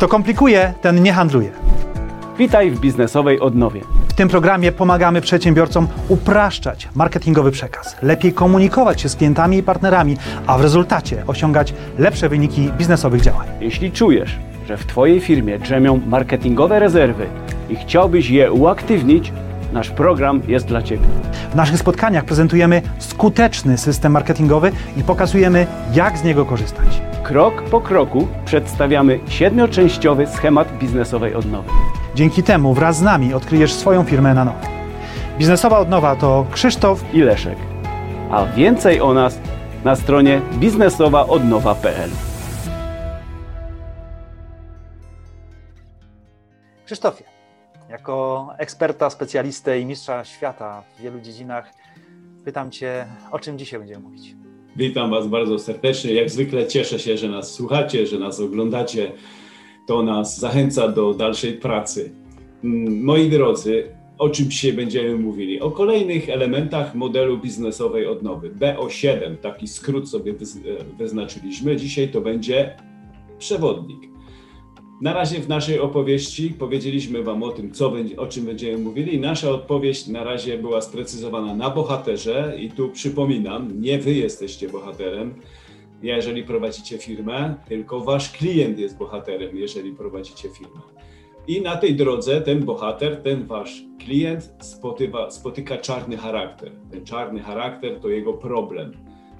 Kto komplikuje, ten nie handluje. Witaj w biznesowej odnowie. W tym programie pomagamy przedsiębiorcom upraszczać marketingowy przekaz, lepiej komunikować się z klientami i partnerami, a w rezultacie osiągać lepsze wyniki biznesowych działań. Jeśli czujesz, że w Twojej firmie drzemią marketingowe rezerwy i chciałbyś je uaktywnić, nasz program jest dla Ciebie. W naszych spotkaniach prezentujemy skuteczny system marketingowy i pokazujemy, jak z niego korzystać. Krok po kroku przedstawiamy siedmioczęściowy schemat biznesowej odnowy. Dzięki temu wraz z nami odkryjesz swoją firmę na nowo. Biznesowa odnowa to Krzysztof I Leszek. A więcej o nas na stronie biznesowaodnowa.pl. Krzysztofie, jako eksperta, specjalistę i mistrza świata w wielu dziedzinach, pytam Cię, o czym dzisiaj będziemy mówić. Witam Was bardzo serdecznie. Jak zwykle cieszę się, że nas słuchacie, że nas oglądacie. To nas zachęca do dalszej pracy. Mm, Moi drodzy, o czym dzisiaj będziemy mówili? O kolejnych elementach modelu biznesowej odnowy. BO7, taki skrót sobie wyz- wyznaczyliśmy. Dzisiaj to będzie przewodnik. Na razie w naszej opowieści powiedzieliśmy Wam o tym, co o czym będziemy mówili. Nasza odpowiedź na razie była sprecyzowana na bohaterze i tu przypominam, nie Wy jesteście bohaterem, jeżeli prowadzicie firmę, tylko Wasz klient jest bohaterem, jeżeli prowadzicie firmę. I na tej drodze ten bohater, ten Wasz klient spotyka czarny charakter. Ten czarny charakter to jego problem.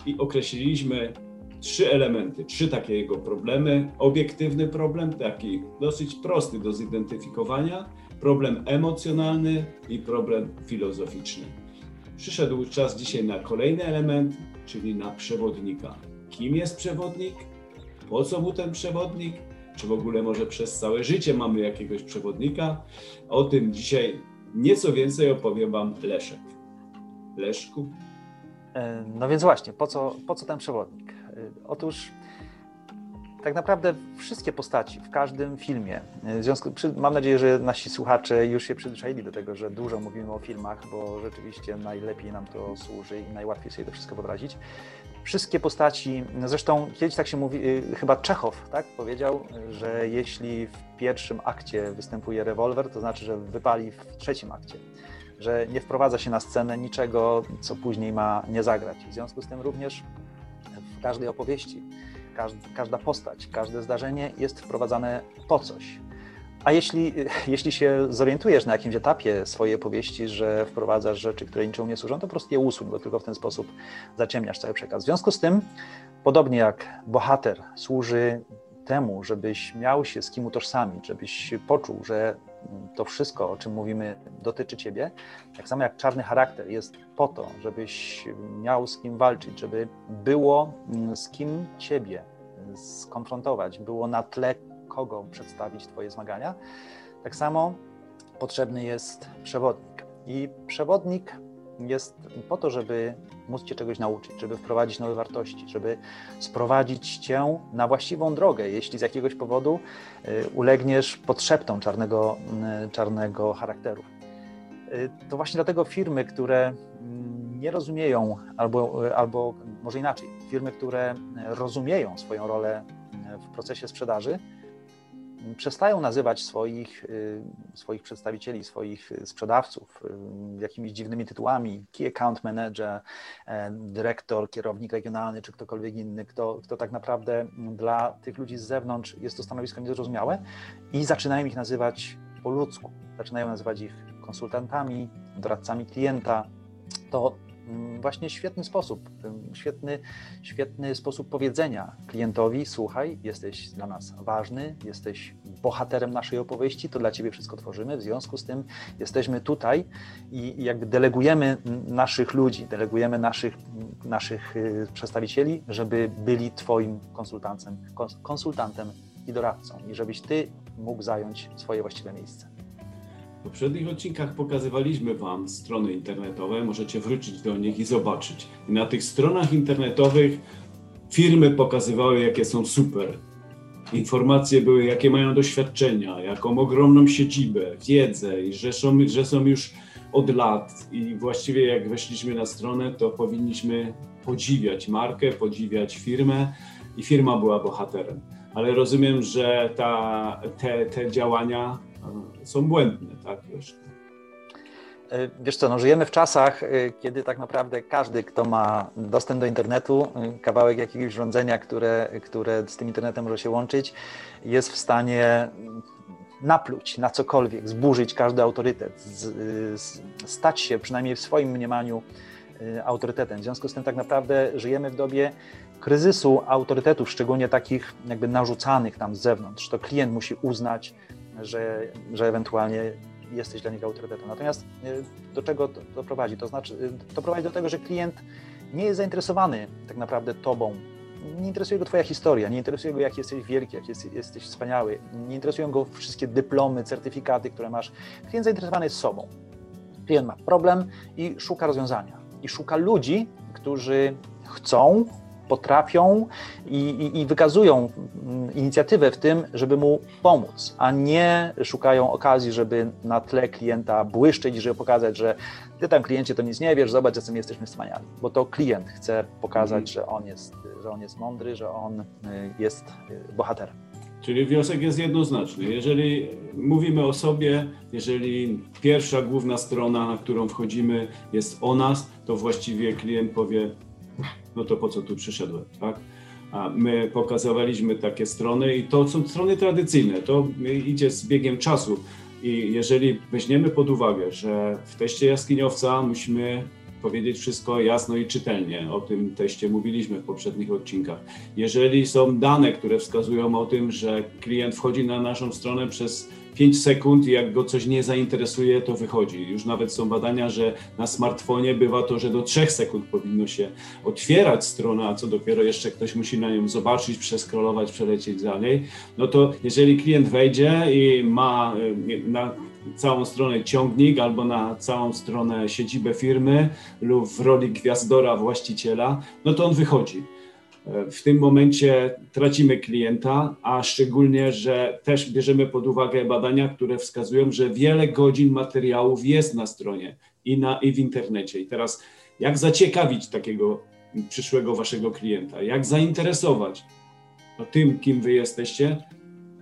I określiliśmy trzy elementy, trzy takie jego problemy. Obiektywny problem, taki dosyć prosty do zidentyfikowania, problem emocjonalny i problem filozoficzny. Przyszedł czas dzisiaj na kolejny element, czyli na przewodnika. Kim jest przewodnik? Po co mu ten przewodnik? Czy w ogóle może przez całe życie mamy jakiegoś przewodnika? O tym dzisiaj nieco więcej opowie Wam Leszek. Leszku, E, No więc właśnie, po co, po co ten przewodnik? Otóż tak naprawdę wszystkie postaci w każdym filmie, e, w związku, przy, mam nadzieję, że nasi słuchacze już się przyzwyczaili do tego, że dużo mówimy o filmach, bo rzeczywiście najlepiej nam to służy i najłatwiej sobie to wszystko wyobrazić. Wszystkie postaci, zresztą kiedyś tak się mówi, e, chyba Czechow tak, powiedział, że jeśli w pierwszym akcie występuje rewolwer, to znaczy, że wypali w trzecim akcie że nie wprowadza się na scenę niczego, co później ma nie zagrać. W związku z tym również każdej opowieści, każd- każda postać, każde zdarzenie jest wprowadzane po coś. A jeśli, jeśli się zorientujesz na jakimś etapie swojej opowieści, że wprowadzasz rzeczy, które niczemu nie służą, to po prostu je usuń, bo tylko w ten sposób zaciemniasz cały przekaz. W związku z tym, podobnie jak bohater służy temu, żebyś miał się z kim utożsamić, żebyś poczuł, że to wszystko, o czym mówimy, dotyczy ciebie, tak samo jak czarny charakter jest po to, żebyś miał z kim walczyć, żeby było mm, z kim ciebie skonfrontować, było na tle kogo przedstawić twoje zmagania, tak samo potrzebny jest przewodnik. I przewodnik jest po to, żeby móc cię czegoś nauczyć, żeby wprowadzić nowe wartości, żeby sprowadzić cię na właściwą drogę, jeśli z jakiegoś powodu y, ulegniesz podszeptom czarnego, y, czarnego charakteru. Y, To właśnie dlatego firmy, które mm, nie rozumieją, albo, albo może inaczej, firmy, które rozumieją swoją rolę w procesie sprzedaży, przestają nazywać swoich, y, swoich przedstawicieli, swoich y, sprzedawców y, jakimiś dziwnymi tytułami, key account manager, e, dyrektor, kierownik regionalny czy ktokolwiek inny, kto, kto tak naprawdę dla tych ludzi z zewnątrz jest to stanowisko niezrozumiałe i zaczynają ich nazywać po ludzku. Zaczynają nazywać ich konsultantami, doradcami klienta. To właśnie świetny sposób, świetny, świetny sposób powiedzenia klientowi: Słuchaj, jesteś dla nas ważny, jesteś bohaterem naszej opowieści, to dla ciebie wszystko tworzymy. W związku z tym jesteśmy tutaj i jakby delegujemy naszych ludzi, delegujemy naszych, naszych y, przedstawicieli, żeby byli Twoim konsultantem, kons- konsultantem i doradcą, i żebyś Ty mógł zająć swoje właściwe miejsce. W poprzednich odcinkach pokazywaliśmy Wam strony internetowe, możecie wrócić do nich i zobaczyć. I na tych stronach internetowych firmy pokazywały, jakie są super. Informacje były, jakie mają doświadczenia, jaką ogromną siedzibę, wiedzę i że są, że są już od lat. I właściwie jak weszliśmy na stronę, to powinniśmy podziwiać markę, podziwiać firmę i firma była bohaterem. ale rozumiem, że ta, te, te działania są błędne, tak? E, wiesz co, no żyjemy w czasach, e, kiedy tak naprawdę każdy, kto ma dostęp do internetu, kawałek jakiegoś urządzenia, które, które z tym internetem może się łączyć, jest w stanie napluć na cokolwiek, zburzyć każdy autorytet, z, z, stać się przynajmniej w swoim mniemaniu autorytetem. W związku z tym tak naprawdę żyjemy w dobie kryzysu autorytetów, szczególnie takich jakby narzucanych tam z zewnątrz, to klient musi uznać, że, że ewentualnie jesteś dla niego autorytetem. Natomiast e, do czego to, prowadzi? To znaczy, e, to prowadzi do tego, że klient nie jest zainteresowany tak naprawdę tobą. Nie interesuje go Twoja historia, nie interesuje go, jak jesteś wielki, jak jest, jesteś wspaniały, nie interesują go wszystkie dyplomy, certyfikaty, które masz. Klient zainteresowany jest sobą. Klient ma problem i szuka rozwiązania. I szuka ludzi, którzy chcą potrafią i, i, i, wykazują mm, inicjatywę w tym, żeby mu pomóc, a nie szukają okazji, żeby na tle klienta błyszczeć i żeby pokazać, że ty tam kliencie to nic nie wiesz, zobacz, jacy my jesteśmy wspaniali. Bo to klient chce pokazać, mhm. że, on jest, że on jest mądry, że on y, jest y, bohaterem. Czyli wniosek jest jednoznaczny. Jeżeli mówimy o sobie, jeżeli pierwsza główna strona, na którą wchodzimy, jest o nas, to właściwie klient powie: no to po co tu przyszedłem, tak? A my pokazywaliśmy takie strony i to są strony tradycyjne, to idzie z biegiem czasu. I jeżeli weźmiemy pod uwagę, że w teście jaskiniowca musimy powiedzieć wszystko jasno i czytelnie. O tym teście mówiliśmy w poprzednich odcinkach. Jeżeli są dane, które wskazują o tym, że klient wchodzi na naszą stronę przez 5 sekund i jak go coś nie zainteresuje, to wychodzi. Już nawet są badania, że na smartfonie bywa to, że do 3 sekund powinno się otwierać strona, a co dopiero jeszcze ktoś musi na nią zobaczyć, przeskrolować, przelecieć dalej. No to jeżeli klient wejdzie i ma y, na całą stronę ciągnik albo na całą stronę siedzibę firmy lub w roli gwiazdora właściciela, no to on wychodzi w tym momencie tracimy klienta, a szczególnie, że też bierzemy pod uwagę badania, które wskazują, że wiele godzin materiałów jest na stronie i, na, i w internecie. I teraz, jak zaciekawić takiego przyszłego waszego klienta? Jak zainteresować no, tym, kim wy jesteście?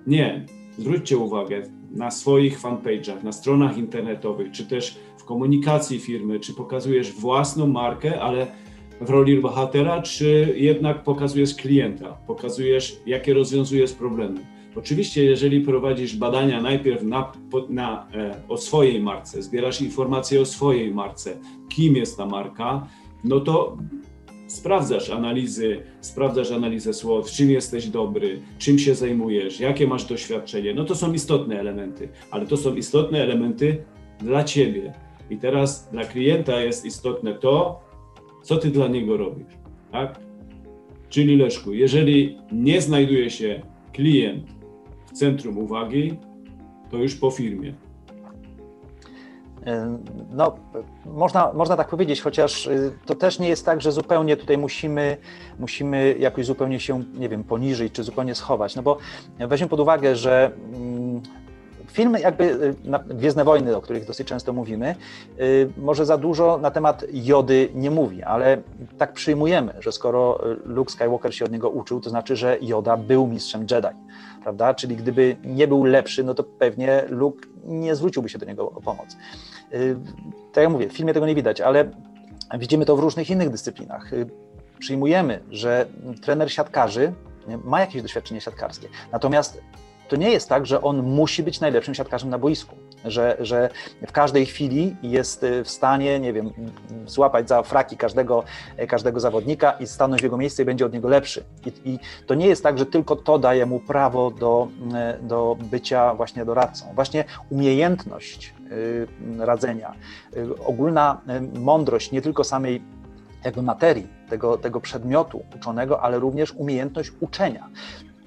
Nie. Zwróćcie uwagę na swoich fanpage'ach, na stronach internetowych, czy też w komunikacji firmy, czy pokazujesz własną markę, ale w roli bohatera, czy jednak pokazujesz klienta, pokazujesz, jakie rozwiązujesz problemy. Oczywiście, jeżeli prowadzisz badania najpierw na, na, e, o swojej marce, zbierasz informacje o swojej marce, kim jest ta marka, no to sprawdzasz analizy, sprawdzasz analizę słów, czym jesteś dobry, czym się zajmujesz, jakie masz doświadczenie. No to są istotne elementy, ale to są istotne elementy dla ciebie. I teraz dla klienta jest istotne to, co ty dla niego robisz, tak? Czyli Leszku, jeżeli nie znajduje się klient w centrum uwagi, to już po firmie. No, można, można tak powiedzieć, chociaż y, to też nie jest tak, że zupełnie tutaj musimy, musimy jakoś zupełnie się, nie wiem, poniżyć czy zupełnie schować. No bo weźmy pod uwagę, że mm, Filmy jakby y, Gwiezdne Wojny, o których dosyć często mówimy, y, może za dużo na temat Jody nie mówi, ale tak przyjmujemy, że skoro Luke Skywalker się od niego uczył, to znaczy, że Joda był mistrzem Jedi, prawda? Czyli gdyby nie był lepszy, no to pewnie Luke nie zwróciłby się do niego o pomoc. Y, tak jak mówię, w filmie tego nie widać, ale widzimy to w różnych innych dyscyplinach. Przyjmujemy, że trener siatkarzy ma jakieś doświadczenie siatkarskie, natomiast to nie jest tak, że on musi być najlepszym siatkarzem na boisku, że, że w każdej chwili jest y, w stanie, nie wiem, złapać za fraki każdego, każdego zawodnika i stanąć w jego miejsce i będzie od niego lepszy. I, I, to nie jest tak, że tylko to daje mu prawo do, y, do bycia właśnie doradcą. Właśnie umiejętność y, radzenia, ogólna mądrość nie tylko samej jakby materii, tego, tego przedmiotu uczonego, ale również umiejętność uczenia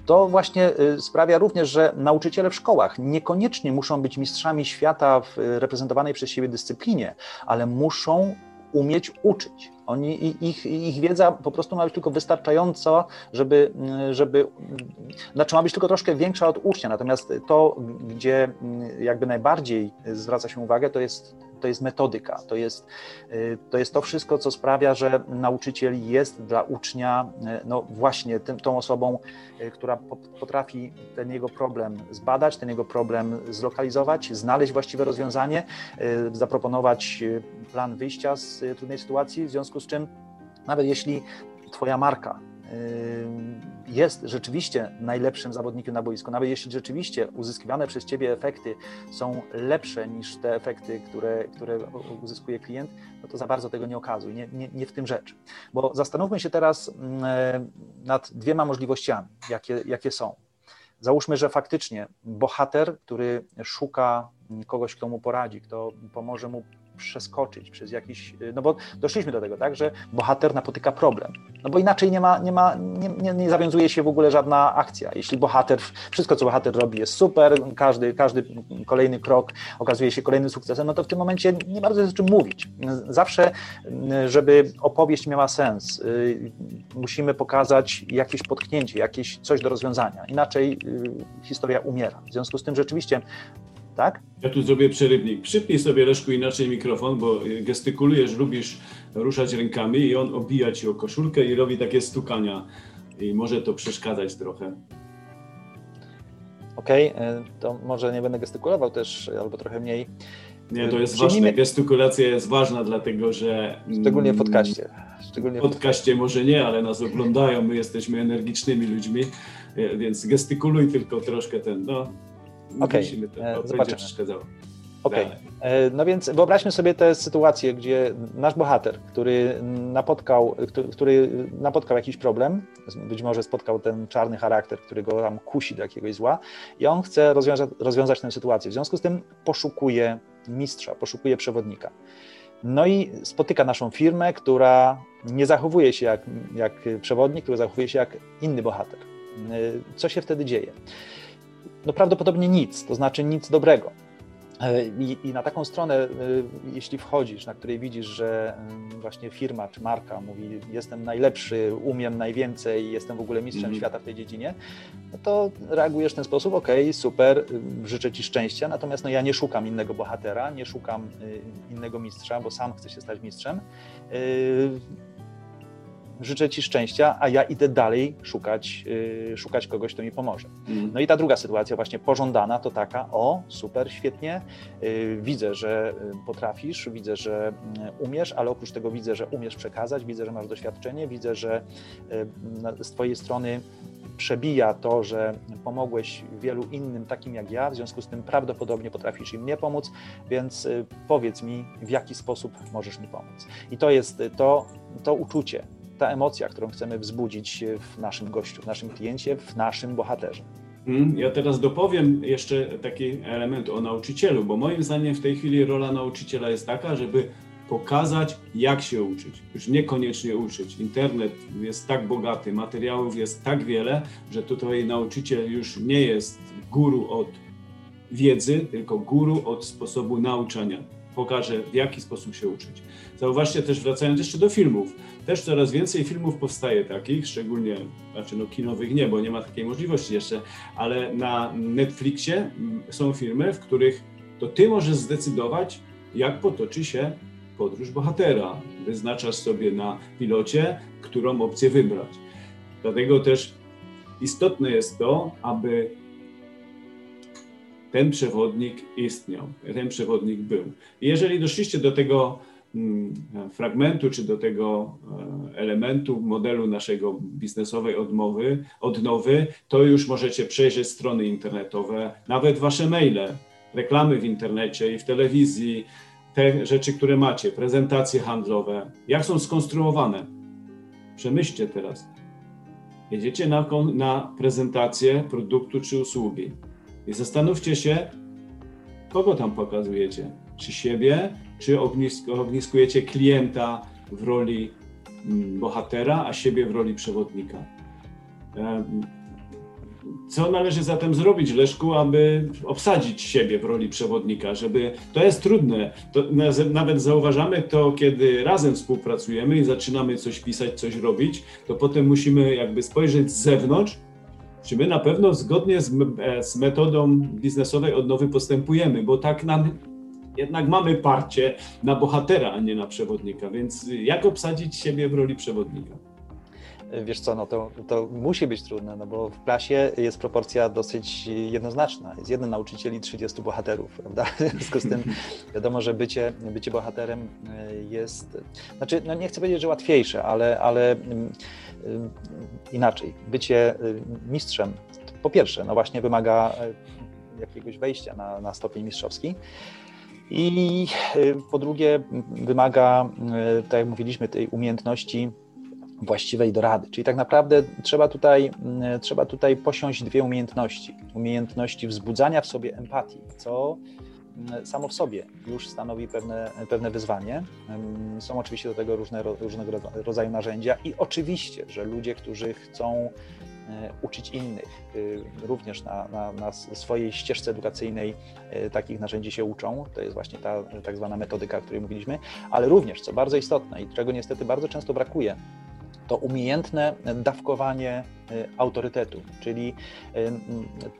to właśnie y, sprawia również, że nauczyciele w szkołach niekoniecznie muszą być mistrzami świata w reprezentowanej przez siebie dyscyplinie, ale muszą umieć uczyć. Oni, ich, ich wiedza po prostu ma być tylko wystarczająca, żeby, y, żeby, znaczy ma być tylko troszkę większa od ucznia, natomiast to, gdzie y, jakby najbardziej zwraca się uwagę, to jest to jest metodyka, to jest, to jest to wszystko, co sprawia, że nauczyciel jest dla ucznia no właśnie tym, tą osobą, która potrafi ten jego problem zbadać, ten jego problem zlokalizować, znaleźć właściwe rozwiązanie, zaproponować plan wyjścia z trudnej sytuacji, w związku z czym nawet jeśli Twoja marka jest rzeczywiście najlepszym zawodnikiem na boisku, nawet jeśli rzeczywiście uzyskiwane przez Ciebie efekty są lepsze niż te efekty, które, które uzyskuje klient, no to za bardzo tego nie okazuj, nie, nie, nie w tym rzecz. Bo zastanówmy się teraz nad dwiema możliwościami, jakie, jakie są. Załóżmy, że faktycznie bohater, który szuka kogoś, kto mu poradzi, kto pomoże mu przeskoczyć przez jakiś, no bo doszliśmy do tego, tak, że bohater napotyka problem, no bo inaczej nie ma, nie ma, nie, nie, nie zawiązuje się w ogóle żadna akcja. Jeśli bohater, wszystko co bohater robi jest super, każdy, każdy kolejny krok okazuje się kolejnym sukcesem, no to w tym momencie nie bardzo jest o czym mówić. Zawsze, żeby opowieść miała sens, y, musimy pokazać jakieś potknięcie, jakieś coś do rozwiązania, inaczej y, historia umiera. W związku z tym rzeczywiście tak? Ja tu zrobię przerywnik. Przypnij sobie, Leszku, inaczej mikrofon, bo gestykulujesz, lubisz ruszać rękami i on obija ci o koszulkę i robi takie stukania i może to przeszkadzać trochę. Okej, okay, to może nie będę gestykulował też, albo trochę mniej. Nie, to jest ważne. Nie... Gestykulacja jest ważna, dlatego że. Szczególnie w podcaście. Szczególnie w podcaście może nie, ale nas oglądają, my jesteśmy energicznymi ludźmi, e, więc gestykuluj tylko troszkę ten. No, Okej, okay. E, zobaczymy. Okej, okay. E, no więc wyobraźmy sobie tę sytuację, gdzie nasz bohater, który napotkał, który napotkał jakiś problem, być może spotkał ten czarny charakter, który go tam kusi do jakiegoś zła i on chce rozwiązać, rozwiązać tę sytuację. W związku z tym poszukuje mistrza, poszukuje przewodnika. No i spotyka naszą firmę, która nie zachowuje się jak, jak przewodnik, która zachowuje się jak inny bohater. E, co się wtedy dzieje? No prawdopodobnie nic, to znaczy nic dobrego. E, I, I, na taką stronę, e, jeśli wchodzisz, na której widzisz, że mm, właśnie firma czy marka mówi, jestem najlepszy, umiem najwięcej, jestem w ogóle mistrzem mm. świata w tej dziedzinie, no to reagujesz w ten sposób, ok, super, y, życzę Ci szczęścia, natomiast no, ja nie szukam innego bohatera, nie szukam y, innego mistrza, bo sam chcę się stać mistrzem y, życzę Ci szczęścia, a ja idę dalej szukać, yy, szukać kogoś, kto mi pomoże. Mm. No i ta druga sytuacja, właśnie pożądana, to taka: o, super, świetnie, yy, widzę, że y, potrafisz, widzę, że yy, umiesz, ale oprócz tego widzę, że umiesz przekazać, widzę, że masz doświadczenie, widzę, że y, z Twojej strony przebija to, że pomogłeś wielu innym takim jak ja, w związku z tym prawdopodobnie potrafisz im nie pomóc, więc y, powiedz mi, w jaki sposób możesz mi pomóc. I to jest to, to uczucie, ta emocja, którą chcemy wzbudzić w naszym gościu, w naszym kliencie, w naszym bohaterze. Hmm, ja teraz dopowiem jeszcze taki element o nauczycielu, bo moim zdaniem w tej chwili rola nauczyciela jest taka, żeby pokazać, jak się uczyć. Już niekoniecznie uczyć. Internet jest tak bogaty, materiałów jest tak wiele, że tutaj nauczyciel już nie jest guru od wiedzy, tylko guru od sposobu nauczania. Pokaże, w jaki sposób się uczyć. Zauważcie też, wracając jeszcze do filmów, też coraz więcej filmów powstaje takich, szczególnie, znaczy no kinowych nie, bo nie ma takiej możliwości jeszcze, ale na Netflixie są filmy, w których to ty możesz zdecydować, jak potoczy się podróż bohatera. Wyznaczasz sobie na pilocie, którą opcję wybrać. Dlatego też istotne jest to, aby ten przewodnik istniał, ten przewodnik był. Jeżeli doszliście do tego Mm, fragmentu czy do tego e, elementu modelu naszego biznesowej odmowy, odnowy, to już możecie przejrzeć strony internetowe, nawet wasze maile, reklamy w internecie i w telewizji, te rzeczy, które macie, prezentacje handlowe, jak są skonstruowane. Przemyślcie teraz. Jedziecie na, na prezentację produktu czy usługi i zastanówcie się, kogo tam pokazujecie. Czy siebie, czy ogniskujecie klienta w roli mm, bohatera, a siebie w roli przewodnika. Co należy zatem zrobić, Leszku, aby obsadzić siebie w roli przewodnika, żeby to jest trudne. To nawet zauważamy to, kiedy razem współpracujemy i zaczynamy coś pisać, coś robić, to potem musimy jakby spojrzeć z zewnątrz, czy my na pewno zgodnie z, e, z metodą biznesowej odnowy postępujemy, bo tak nam jednak mamy parcie na bohatera, a nie na przewodnika, więc jak obsadzić siebie w roli przewodnika? Wiesz co, no to, to musi być trudne, no bo w klasie jest proporcja dosyć jednoznaczna. Jest jeden nauczyciel i 30 bohaterów, prawda? W związku z tym wiadomo, że bycie, bycie bohaterem e, jest, znaczy, no nie chcę powiedzieć, że łatwiejsze, ale, ale mm, y, inaczej. Bycie y, mistrzem, po pierwsze, no właśnie wymaga e, jakiegoś wejścia na, na stopień mistrzowski. I y, po drugie, wymaga, tak jak mówiliśmy, tej umiejętności właściwej dorady. Czyli tak naprawdę trzeba tutaj, mm, trzeba tutaj posiąść dwie umiejętności. Umiejętności wzbudzania w sobie empatii, co samo w sobie już stanowi pewne, pewne wyzwanie. Są oczywiście do tego różne, różnego rodzaju narzędzia i oczywiście, że ludzie, którzy chcą uczyć innych, y, również na, na, na, swojej ścieżce edukacyjnej e, takich narzędzi się uczą. To jest właśnie ta tak zwana metodyka, o której mówiliśmy, ale również, co bardzo istotne i czego niestety bardzo często brakuje, to umiejętne dawkowanie autorytetu, czyli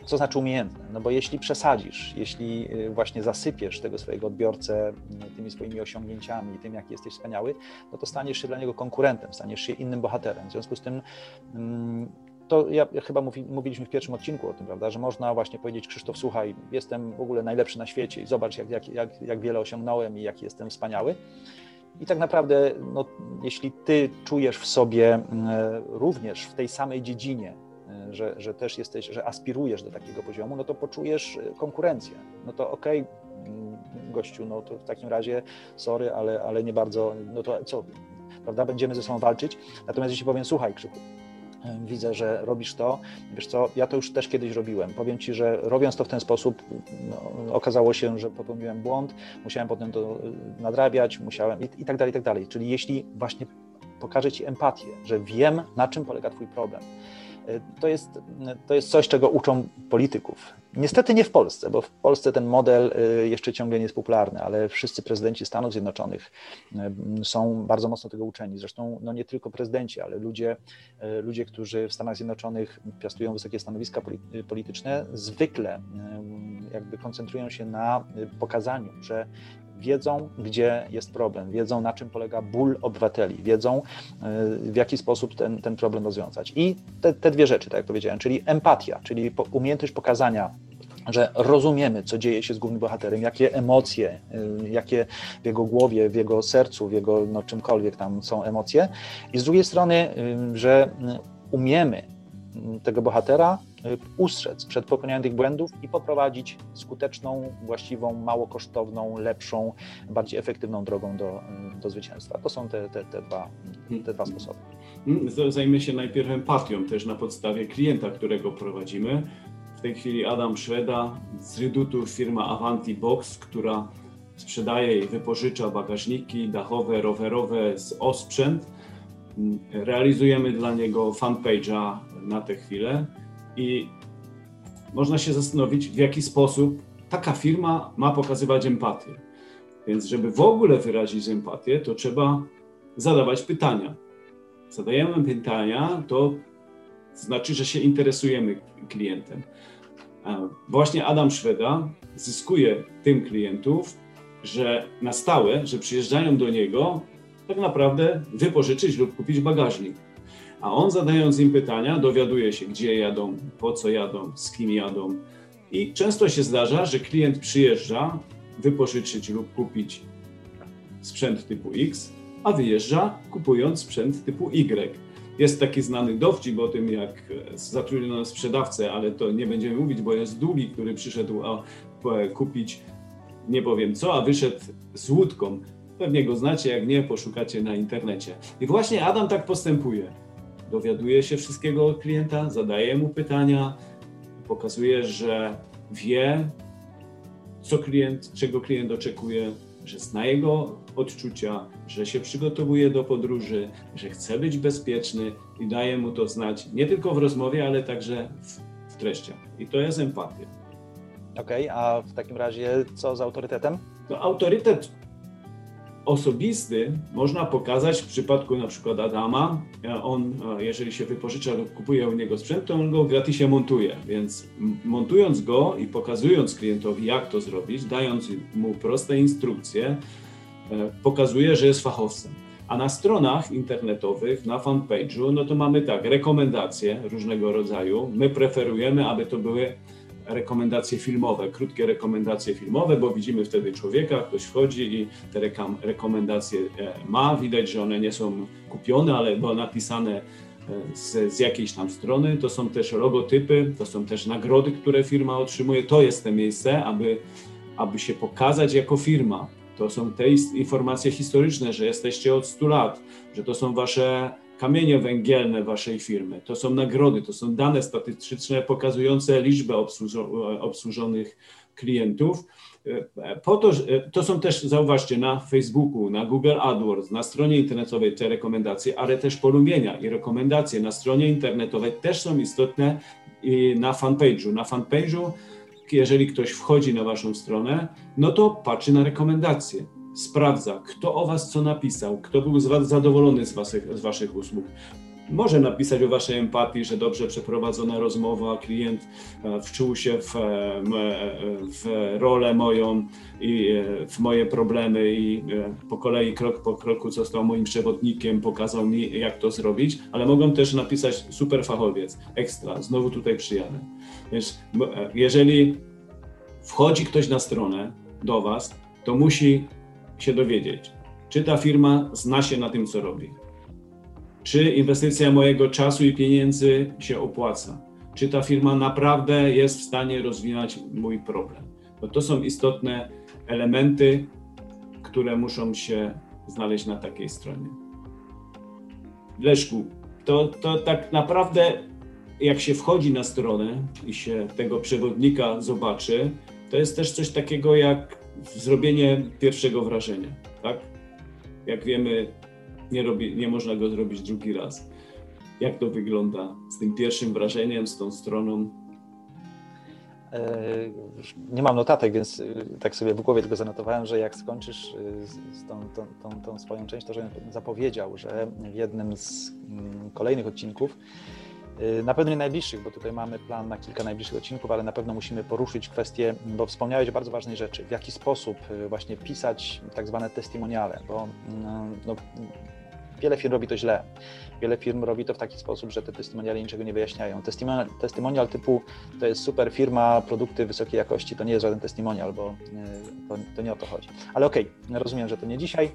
co znaczy umiejętne? No bo jeśli przesadzisz, jeśli właśnie zasypiesz tego swojego odbiorcę tymi swoimi osiągnięciami, tym, jaki jesteś wspaniały, no to staniesz się dla niego konkurentem, staniesz się innym bohaterem. W związku z tym to ja, ja chyba mówi, mówiliśmy w pierwszym odcinku o tym, prawda, że można właśnie powiedzieć, Krzysztof, słuchaj, jestem w ogóle najlepszy na świecie i zobacz, jak, jak, jak, jak wiele osiągnąłem i jaki jestem wspaniały. I tak naprawdę, no, jeśli ty czujesz w sobie mm, również w tej samej dziedzinie, y, że, że też jesteś, że aspirujesz do takiego poziomu, no to poczujesz y, konkurencję. No to okej, okay, mm, gościu, no to w takim razie sorry, ale, ale nie bardzo, no to co, prawda, będziemy ze sobą walczyć. Natomiast jeśli powiem, słuchaj Krzyku, widzę, że robisz to. Wiesz co, ja to już też kiedyś robiłem. Powiem Ci, że robiąc to w ten sposób, no, okazało się, że popełniłem błąd, musiałem potem to y, nadrabiać, musiałem i, i tak dalej, i tak dalej. Czyli jeśli właśnie pokażę Ci empatię, że wiem, na czym polega Twój problem, y, to jest, to jest coś, czego uczą polityków. Niestety nie w Polsce, bo w Polsce ten model y, jeszcze ciągle nie jest popularny, ale wszyscy prezydenci Stanów Zjednoczonych y, są bardzo mocno tego uczeni. Zresztą no nie tylko prezydenci, ale ludzie, y, ludzie, którzy w Stanach Zjednoczonych piastują wysokie stanowiska polityczne, zwykle jakby koncentrują się na pokazaniu, że wiedzą, gdzie jest problem, wiedzą, na czym polega ból obywateli, wiedzą, w jaki sposób ten, ten problem rozwiązać. I te, te dwie rzeczy, tak jak powiedziałem, czyli empatia, czyli umiejętność pokazania że rozumiemy, co dzieje się z głównym bohaterem, jakie emocje, y, jakie w jego głowie, w jego sercu, w jego no, czymkolwiek tam są emocje, i z drugiej strony, y, że umiemy tego bohatera y, ustrzec przed popełnianiem tych błędów i poprowadzić skuteczną, właściwą, mało kosztowną, lepszą, bardziej efektywną drogą do, do zwycięstwa. To są te, te, te, dwa, te dwa sposoby. Hmm, zajmę się najpierw empatią też na podstawie klienta, którego prowadzimy tej chwili Adam Szweda z Redutu firma Avanti Box, która sprzedaje i wypożycza bagażniki dachowe, rowerowe z osprzęt. Realizujemy dla niego fanpage'a na tę chwilę i można się zastanowić, w jaki sposób taka firma ma pokazywać empatię. Więc, żeby w ogóle wyrazić empatię, to trzeba zadawać pytania. Zadajemy pytania, to znaczy, że się interesujemy klientem. Właśnie Adam Szweda zyskuje tym klientów, że na stałe, że przyjeżdżają do niego tak naprawdę wypożyczyć lub kupić bagażnik. A on zadając im pytania, dowiaduje się, gdzie jadą, po co jadą, z kim jadą. I często się zdarza, że klient przyjeżdża wypożyczyć lub kupić sprzęt typu X, a wyjeżdża kupując sprzęt typu Y. Jest taki znany dowcip o tym, jak zatrudniono sprzedawcę, ale to nie będziemy mówić, bo jest długi, który przyszedł a, kupić nie powiem co, a wyszedł z łódką. Pewnie go znacie, jak nie, poszukacie na internecie. I właśnie Adam tak postępuje. Dowiaduje się wszystkiego od klienta, zadaje mu pytania, pokazuje, że wie, co klient, czego klient oczekuje, że zna jego odczucia, że się przygotowuje do podróży, że chce być bezpieczny i daje mu to znać nie tylko w rozmowie, ale także w, w treściach. I to jest empatia. Okej, okay, a w takim razie co z autorytetem? No, autorytet osobisty można pokazać w przypadku na przykład Adama. On, jeżeli się wypożycza lub kupuje u niego sprzęt, to on go gratisie montuje. Więc montując go i pokazując klientowi, jak to zrobić, dając mu proste instrukcje, e, pokazuje, że jest fachowcem. A na stronach internetowych, na fanpage'u, no to mamy tak, rekomendacje różnego rodzaju. My preferujemy, aby to były rekomendacje filmowe, krótkie rekomendacje filmowe, bo widzimy wtedy człowieka, ktoś wchodzi i te rekomendacje e, ma. Widać, że one nie są kupione, ale były napisane e, z, z jakiejś tam strony. To są też logotypy, to są też nagrody, które firma otrzymuje. To jest to miejsce, aby, aby się pokazać jako firma. To są te informacje historyczne, że jesteście od 100 lat, że to są wasze kamienie węgielne waszej firmy. To są nagrody, to są dane statystyczne pokazujące liczbę obsłużonych klientów. Po to, to są też, zauważcie, na Facebooku, na Google AdWords, na stronie internetowej te rekomendacje, ale też polubienia i rekomendacje na stronie internetowej też są istotne na fanpage'u. Na fanpage'u, jeżeli ktoś wchodzi na waszą stronę, no to patrzy na rekomendacje sprawdza, kto o Was co napisał, kto był zadowolony z waszych, z waszych usług. Może napisać o Waszej empatii, że dobrze przeprowadzona rozmowa, klient e, wczuł się w, e, w rolę moją i e, w moje problemy i po kolei, krok po kroku został moim przewodnikiem, pokazał mi, jak to zrobić, ale mogą też napisać super fachowiec, ekstra, znowu tutaj przyjadę. Więc jeżeli wchodzi ktoś na stronę do Was, to musi się dowiedzieć, czy ta firma zna się na tym, co robi. Czy inwestycja mojego czasu i pieniędzy się opłaca? Czy ta firma naprawdę jest w stanie rozwinąć mój problem? Bo to są istotne elementy, które muszą się znaleźć na takiej stronie. Leszku, to, to tak naprawdę, jak się wchodzi na stronę i się tego przewodnika zobaczy, to jest też coś takiego jak zrobienie pierwszego wrażenia, tak? Jak wiemy, nie, robi, nie można go zrobić drugi raz. Jak to wygląda z tym pierwszym wrażeniem, z tą stroną? E, nie mam notatek, więc e, tak sobie w głowie tylko zanotowałem, że jak skończysz e, z tą, tą, tą, tą swoją część, to że zapowiedział, że w jednym z mm, kolejnych odcinków na pewno nie najbliższych, bo tutaj mamy plan na kilka najbliższych odcinków, ale na pewno musimy poruszyć kwestię, bo wspomniałeś o bardzo ważnej rzeczy, w jaki sposób y, właśnie pisać tak zwane testimoniale, bo mm, no, wiele firm robi to źle. Wiele firm robi to w taki sposób, że te testimoniale niczego nie wyjaśniają. Testimonial, testimonial typu to jest super firma, produkty wysokiej jakości, to nie jest żaden testimonial, bo y, to, to nie o to chodzi. Ale okej, okay, rozumiem, że to nie dzisiaj.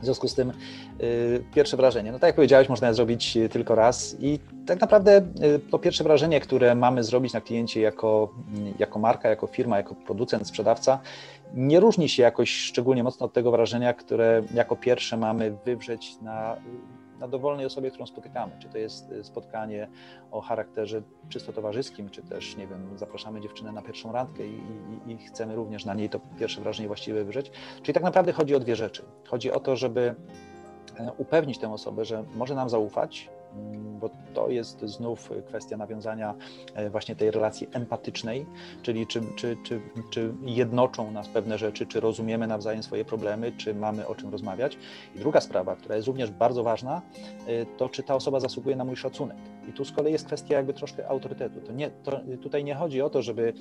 W związku z tym y, pierwsze wrażenie, no tak jak powiedziałeś, można je zrobić y, tylko raz i tak naprawdę y, to pierwsze wrażenie, które mamy zrobić na kliencie jako, jako marka, jako firma, jako producent, sprzedawca, nie różni się jakoś szczególnie mocno od tego wrażenia, które jako pierwsze mamy wywrzeć na na dowolnej osobie, którą spotykamy. Czy to jest y, spotkanie o charakterze czysto towarzyskim, czy też, nie wiem, zapraszamy dziewczynę na pierwszą randkę i, i, i chcemy również na niej to pierwsze wrażenie właściwie wywrzeć. Czyli tak naprawdę chodzi o dwie rzeczy. Chodzi o to, żeby e, upewnić tę osobę, że może nam zaufać, bo to jest znów kwestia nawiązania e, właśnie tej relacji empatycznej, czyli czy, czy, czy, czy jednoczą nas pewne rzeczy, czy rozumiemy nawzajem swoje problemy, czy mamy o czym rozmawiać. I druga sprawa, która jest również bardzo ważna, e, to czy ta osoba zasługuje na mój szacunek. I tu z kolei jest kwestia jakby troszkę autorytetu. To nie, to tutaj nie chodzi o to, żeby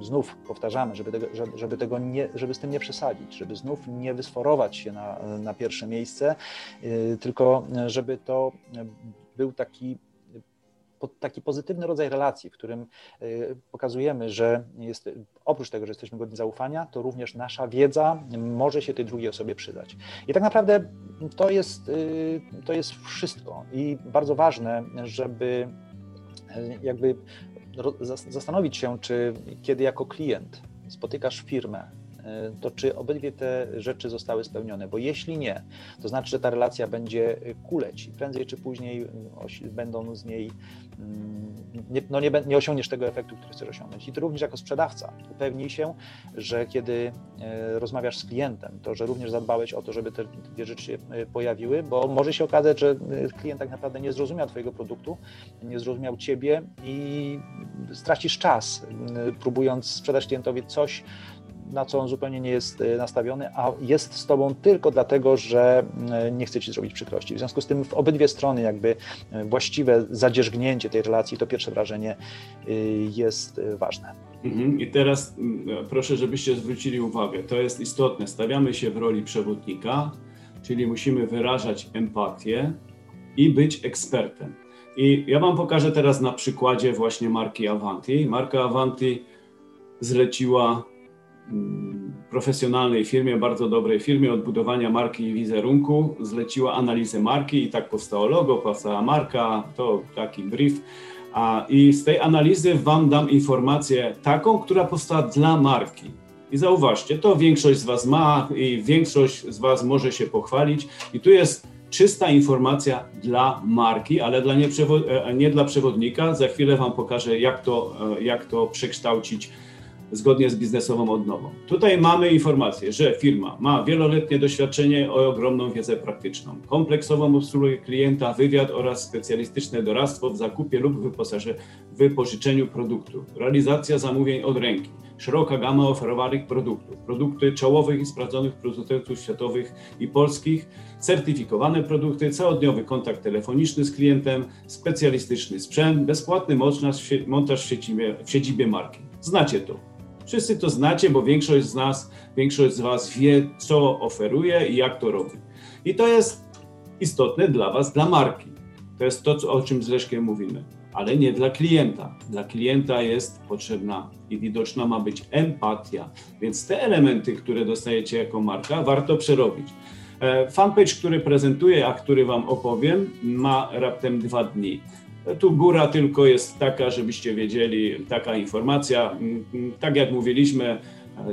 znów powtarzamy, żeby tego, żeby, tego nie, żeby z tym nie przesadzić, żeby znów nie wysforować się na, na pierwsze miejsce, e, tylko żeby to był taki taki pozytywny rodzaj relacji, w którym y, pokazujemy, że jest, oprócz tego, że jesteśmy godni zaufania, to również nasza wiedza może się tej drugiej osobie przydać. I tak naprawdę to jest, y, to jest wszystko i bardzo ważne, żeby y, jakby zastanowić się, czy kiedy jako klient spotykasz firmę, to czy obydwie te rzeczy zostały spełnione? Bo jeśli nie, to znaczy, że ta relacja będzie kuleć i prędzej czy później mm, będą z niej, mm, nie, no nie, nie osiągniesz tego efektu, który chcesz osiągnąć. I ty również jako sprzedawca upewnij się, że kiedy e, rozmawiasz z klientem, to że również zadbałeś o to, żeby te dwie rzeczy się e, pojawiły, bo może się okazać, że klient tak naprawdę nie zrozumiał Twojego produktu, nie zrozumiał Ciebie i stracisz czas, próbując sprzedać klientowi coś, na co on zupełnie nie jest e, nastawiony, a jest z tobą tylko dlatego, że e, nie chce ci zrobić przykrości. W związku z tym w obydwie strony jakby właściwe zadzierzgnięcie tej relacji, to pierwsze wrażenie jest ważne. Mhm. I teraz mm, proszę, żebyście zwrócili uwagę, to jest istotne. Stawiamy się w roli przewodnika, czyli musimy wyrażać empatię i być ekspertem. I ja Wam pokażę teraz na przykładzie właśnie marki Avanti. Marka Avanti zleciła profesjonalnej firmie, bardzo dobrej firmie odbudowania marki i wizerunku, zleciła analizę marki i tak powstało logo, powstała marka, to taki brief. A, I z tej analizy Wam dam informację taką, która powstała dla marki. I zauważcie, to większość z Was ma i większość z Was może się pochwalić. I tu jest czysta informacja dla marki, ale dla nie, e, nie, dla przewodnika. Za chwilę Wam pokażę, jak to, e, jak to przekształcić zgodnie z biznesową odnową. Tutaj mamy informację, że firma ma wieloletnie doświadczenie i ogromną wiedzę praktyczną, kompleksową obsługę klienta, wywiad oraz specjalistyczne doradztwo w zakupie lub wypożyczeniu produktu, realizacja zamówień od ręki, szeroka gama oferowanych produktów, produkty czołowych i sprawdzonych producentów światowych i polskich, certyfikowane produkty, całodniowy kontakt telefoniczny z klientem, specjalistyczny sprzęt, bezpłatny montaż w siedzibie, w siedzibie marki. Znacie to. Wszyscy to znacie, bo większość z nas, większość z Was wie, co oferuje i jak to robi. I to jest istotne dla Was, dla marki. To jest to, o czym z Leszkiem mówimy, ale nie dla klienta. Dla klienta jest potrzebna i widoczna ma być empatia. Więc te elementy, które dostajecie jako marka, warto przerobić. E, fanpage, który prezentuję, a który Wam opowiem, ma raptem dwa dni. Tu góra tylko jest taka, żebyście wiedzieli, taka informacja. Mm, mm, tak jak mówiliśmy,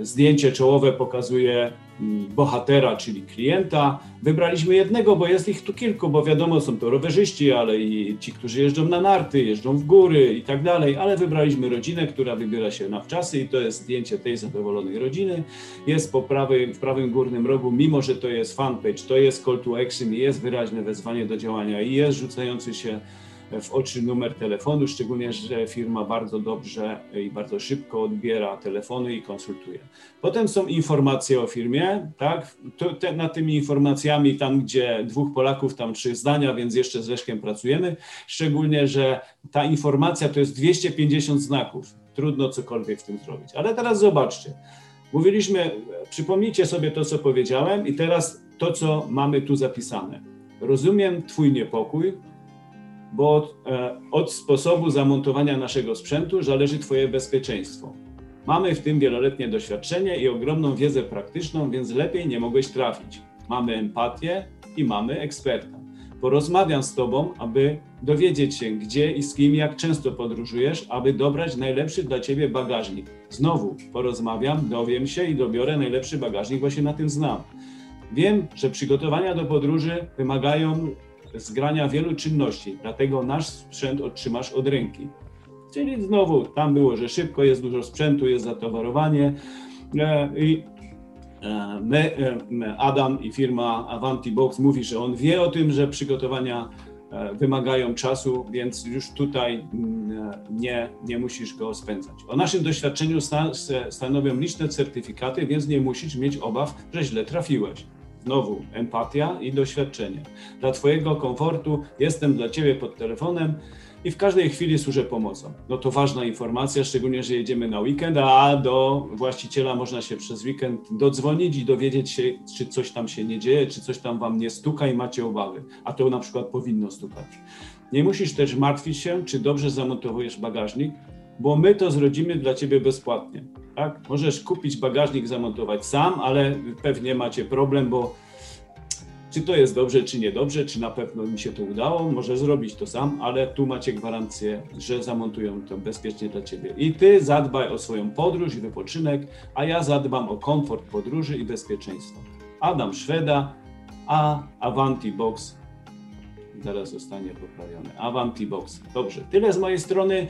zdjęcie czołowe pokazuje mm, bohatera, czyli klienta. Wybraliśmy jednego, bo jest ich tu kilku, bo wiadomo, są to rowerzyści, ale i ci, którzy jeżdżą na narty, jeżdżą w góry i tak dalej, ale wybraliśmy rodzinę, która wybiera się na wczasy i to jest zdjęcie tej zadowolonej rodziny. Jest po prawej, w prawym górnym rogu, mimo że to jest fanpage, to jest call to action, jest wyraźne wezwanie do działania i jest rzucający się w oczy numer telefonu, szczególnie, że firma bardzo dobrze i bardzo szybko odbiera telefony i konsultuje. Potem są informacje o firmie, tak? To, te, nad tymi informacjami, tam gdzie dwóch Polaków, tam trzy zdania, więc jeszcze z Leszkiem pracujemy. Szczególnie, że ta informacja to jest 250 znaków. Trudno cokolwiek w tym zrobić. Ale teraz zobaczcie. Mówiliśmy, przypomnijcie sobie to, co powiedziałem, i teraz to, co mamy tu zapisane. Rozumiem Twój niepokój, bo od, e, od sposobu zamontowania naszego sprzętu zależy Twoje bezpieczeństwo. Mamy w tym wieloletnie doświadczenie i ogromną wiedzę praktyczną, więc lepiej nie mogłeś trafić. Mamy empatię i mamy eksperta. Porozmawiam z Tobą, aby dowiedzieć się, gdzie i z kim, jak często podróżujesz, aby dobrać najlepszy dla Ciebie bagażnik. Znowu porozmawiam, dowiem się i dobiorę najlepszy bagażnik, bo się na tym znam. Wiem, że przygotowania do podróży wymagają zgrania wielu czynności, dlatego nasz sprzęt otrzymasz od ręki. Czyli znowu tam było, że szybko jest dużo sprzętu, jest zatowarowanie e, i e, my, e, Adam i firma Avanti Box mówi, że on wie o tym, że przygotowania wymagają czasu, więc już tutaj mm, nie, nie musisz go spędzać. O naszym doświadczeniu stanowią liczne certyfikaty, więc nie musisz mieć obaw, że źle trafiłeś. Znowu empatia i doświadczenie. Dla Twojego komfortu jestem dla Ciebie pod telefonem i w każdej chwili służę pomocą. No to ważna informacja, szczególnie, że jedziemy na weekend, a do właściciela można się przez weekend dodzwonić i dowiedzieć się, czy coś tam się nie dzieje, czy coś tam Wam nie stuka i macie obawy, a to na przykład powinno stukać. Nie musisz też martwić się, czy dobrze zamontowujesz bagażnik, bo my to zrobimy dla Ciebie bezpłatnie. Tak? Możesz kupić bagażnik, zamontować sam, ale pewnie macie problem, bo czy to jest dobrze, czy niedobrze, czy na pewno mi się to udało, może zrobić to sam, ale tu macie gwarancję, że zamontują to bezpiecznie dla Ciebie. I Ty zadbaj o swoją podróż i wypoczynek, a ja zadbam o komfort podróży i bezpieczeństwo. Adam Szweda, a Avanti Box zaraz zostanie poprawiony. Avanti Box. Dobrze, tyle z mojej strony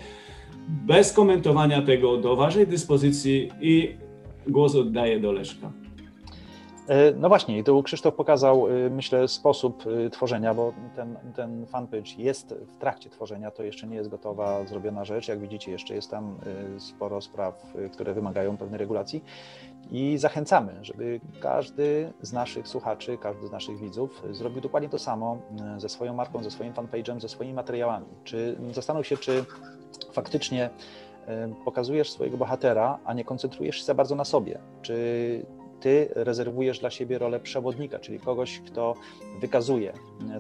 bez komentowania tego do Waszej dyspozycji i głos oddaję do Leszka. E, no właśnie, tu Krzysztof pokazał, e, myślę, sposób e, tworzenia, bo ten, ten fanpage jest w trakcie tworzenia, to jeszcze nie jest gotowa, zrobiona rzecz. Jak widzicie, jeszcze jest tam sporo spraw, które wymagają pewnej regulacji i zachęcamy, żeby każdy z naszych słuchaczy, każdy z naszych widzów zrobił dokładnie to samo ze swoją marką, ze swoim fanpage'em, ze swoimi materiałami. Czy zastanów się, czy faktycznie pokazujesz swojego bohatera, a nie koncentrujesz się za bardzo na sobie. Czy ty rezerwujesz dla siebie rolę przewodnika, czyli kogoś, kto wykazuje,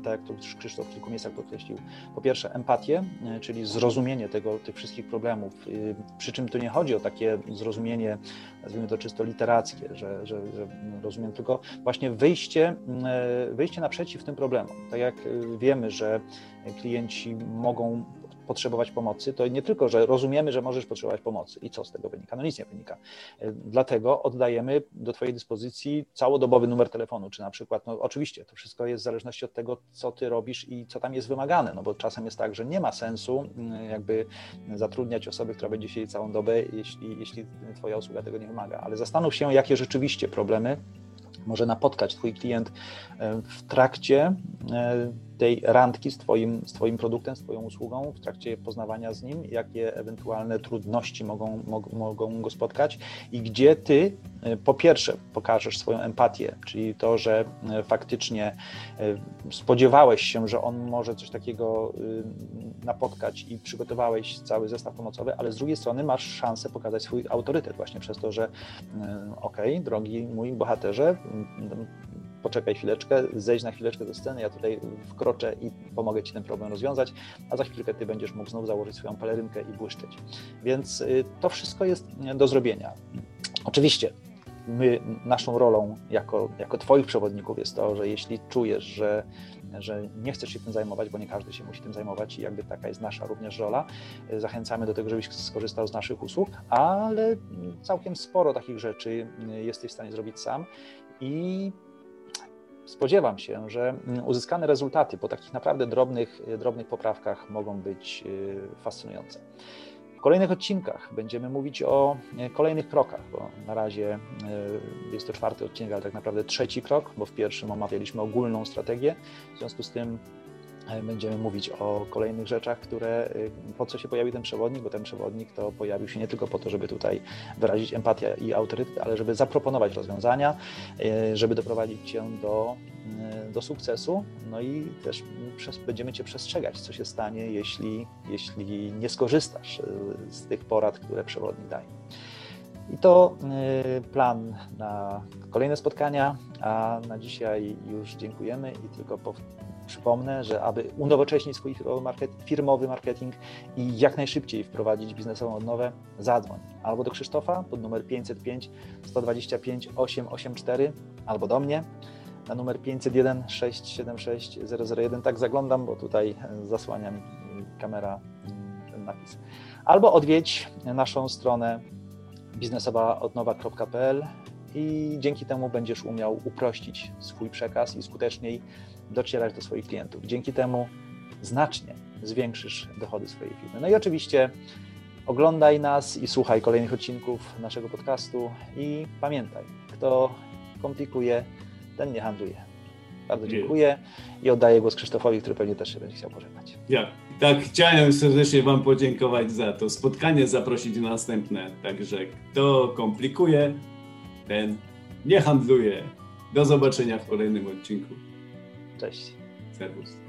tak jak to Krzysztof w kilku miejscach podkreślił, po pierwsze empatię, czyli zrozumienie tego, tych wszystkich problemów, przy czym tu nie chodzi o takie zrozumienie, nazwijmy to czysto literackie, że, że, że rozumiem, tylko właśnie wyjście, wyjście naprzeciw tym problemom. Tak jak wiemy, że klienci mogą potrzebować pomocy, to nie tylko, że rozumiemy, że możesz potrzebować pomocy i co z tego wynika. No nic nie wynika. E, dlatego oddajemy do Twojej dyspozycji całodobowy numer telefonu, czy na przykład, no oczywiście, to wszystko jest w zależności od tego, co Ty robisz i co tam jest wymagane, no bo czasem jest tak, że nie ma sensu mm, jakby zatrudniać osoby, która będzie siedzieć całą dobę, jeśli, jeśli Twoja usługa tego nie wymaga. Ale zastanów się, jakie rzeczywiście problemy może napotkać Twój klient e, w trakcie e, tej randki z twoim, z twoim produktem, z Twoją usługą, w trakcie poznawania z nim, jakie ewentualne trudności mogą, mog, mogą go spotkać i gdzie Ty e, po pierwsze pokażesz swoją empatię, czyli to, że faktycznie spodziewałeś się, że on może coś takiego napotkać i przygotowałeś cały zestaw pomocowy, ale z drugiej strony masz szansę pokazać swój autorytet właśnie przez to, że okej, okay, drogi mój bohaterze, poczekaj chwileczkę, zejdź na chwileczkę ze sceny, ja tutaj wkroczę i pomogę Ci ten problem rozwiązać, a za chwilkę Ty będziesz mógł znów założyć swoją pelerynkę i błyszczeć. Więc y, to wszystko jest do zrobienia. Oczywiście my, naszą rolą jako, jako Twoich przewodników jest to, że jeśli czujesz, że, że nie chcesz się tym zajmować, bo nie każdy się musi tym zajmować i jakby taka jest nasza również rola, zachęcamy do tego, żebyś skorzystał z naszych usług, ale całkiem sporo takich rzeczy jesteś w stanie zrobić sam i spodziewam się, że uzyskane rezultaty po takich naprawdę drobnych, drobnych poprawkach mogą być y, fascynujące. W kolejnych odcinkach będziemy mówić o e, kolejnych krokach, bo na razie e, jest to czwarty odcinek, ale tak naprawdę trzeci krok, bo w pierwszym omawialiśmy ogólną strategię. W związku z tym będziemy mówić o kolejnych rzeczach, które, po co się pojawił ten przewodnik, bo ten przewodnik to pojawił się nie tylko po to, żeby tutaj wyrazić empatię i autorytet, ale żeby zaproponować rozwiązania, żeby doprowadzić cię do E, do sukcesu, no i też będziemy Cię przestrzegać, co się stanie, jeśli, jeśli nie skorzystasz e, z tych porad, które przewodnik daje. I to e, plan na kolejne spotkania, a na dzisiaj już dziękujemy i tylko po, przypomnę, że aby unowocześnić swój firmowy marketing i jak najszybciej wprowadzić biznesową odnowę, zadzwoń albo do Krzysztofa pod numer 505 125 884 albo do mnie na numer 501 676 001. Tak zaglądam, bo tutaj zasłania mi kamera ten napis. Albo odwiedź naszą stronę biznesowaodnowa.pl i dzięki temu będziesz umiał uprościć swój przekaz i skuteczniej docierać do swoich klientów. Dzięki temu znacznie zwiększysz dochody swojej firmy. No i oczywiście oglądaj nas i słuchaj kolejnych odcinków naszego podcastu i pamiętaj, kto komplikuje, ten nie handluje. Bardzo dziękuję i oddaję głos Krzysztofowi, który pewnie też się będzie chciał pożegnać. Ja, tak, chciałem serdecznie Wam podziękować za to spotkanie, zaprosić na następne. Także kto komplikuje, ten nie handluje. Do zobaczenia w kolejnym odcinku. Cześć. Serwus.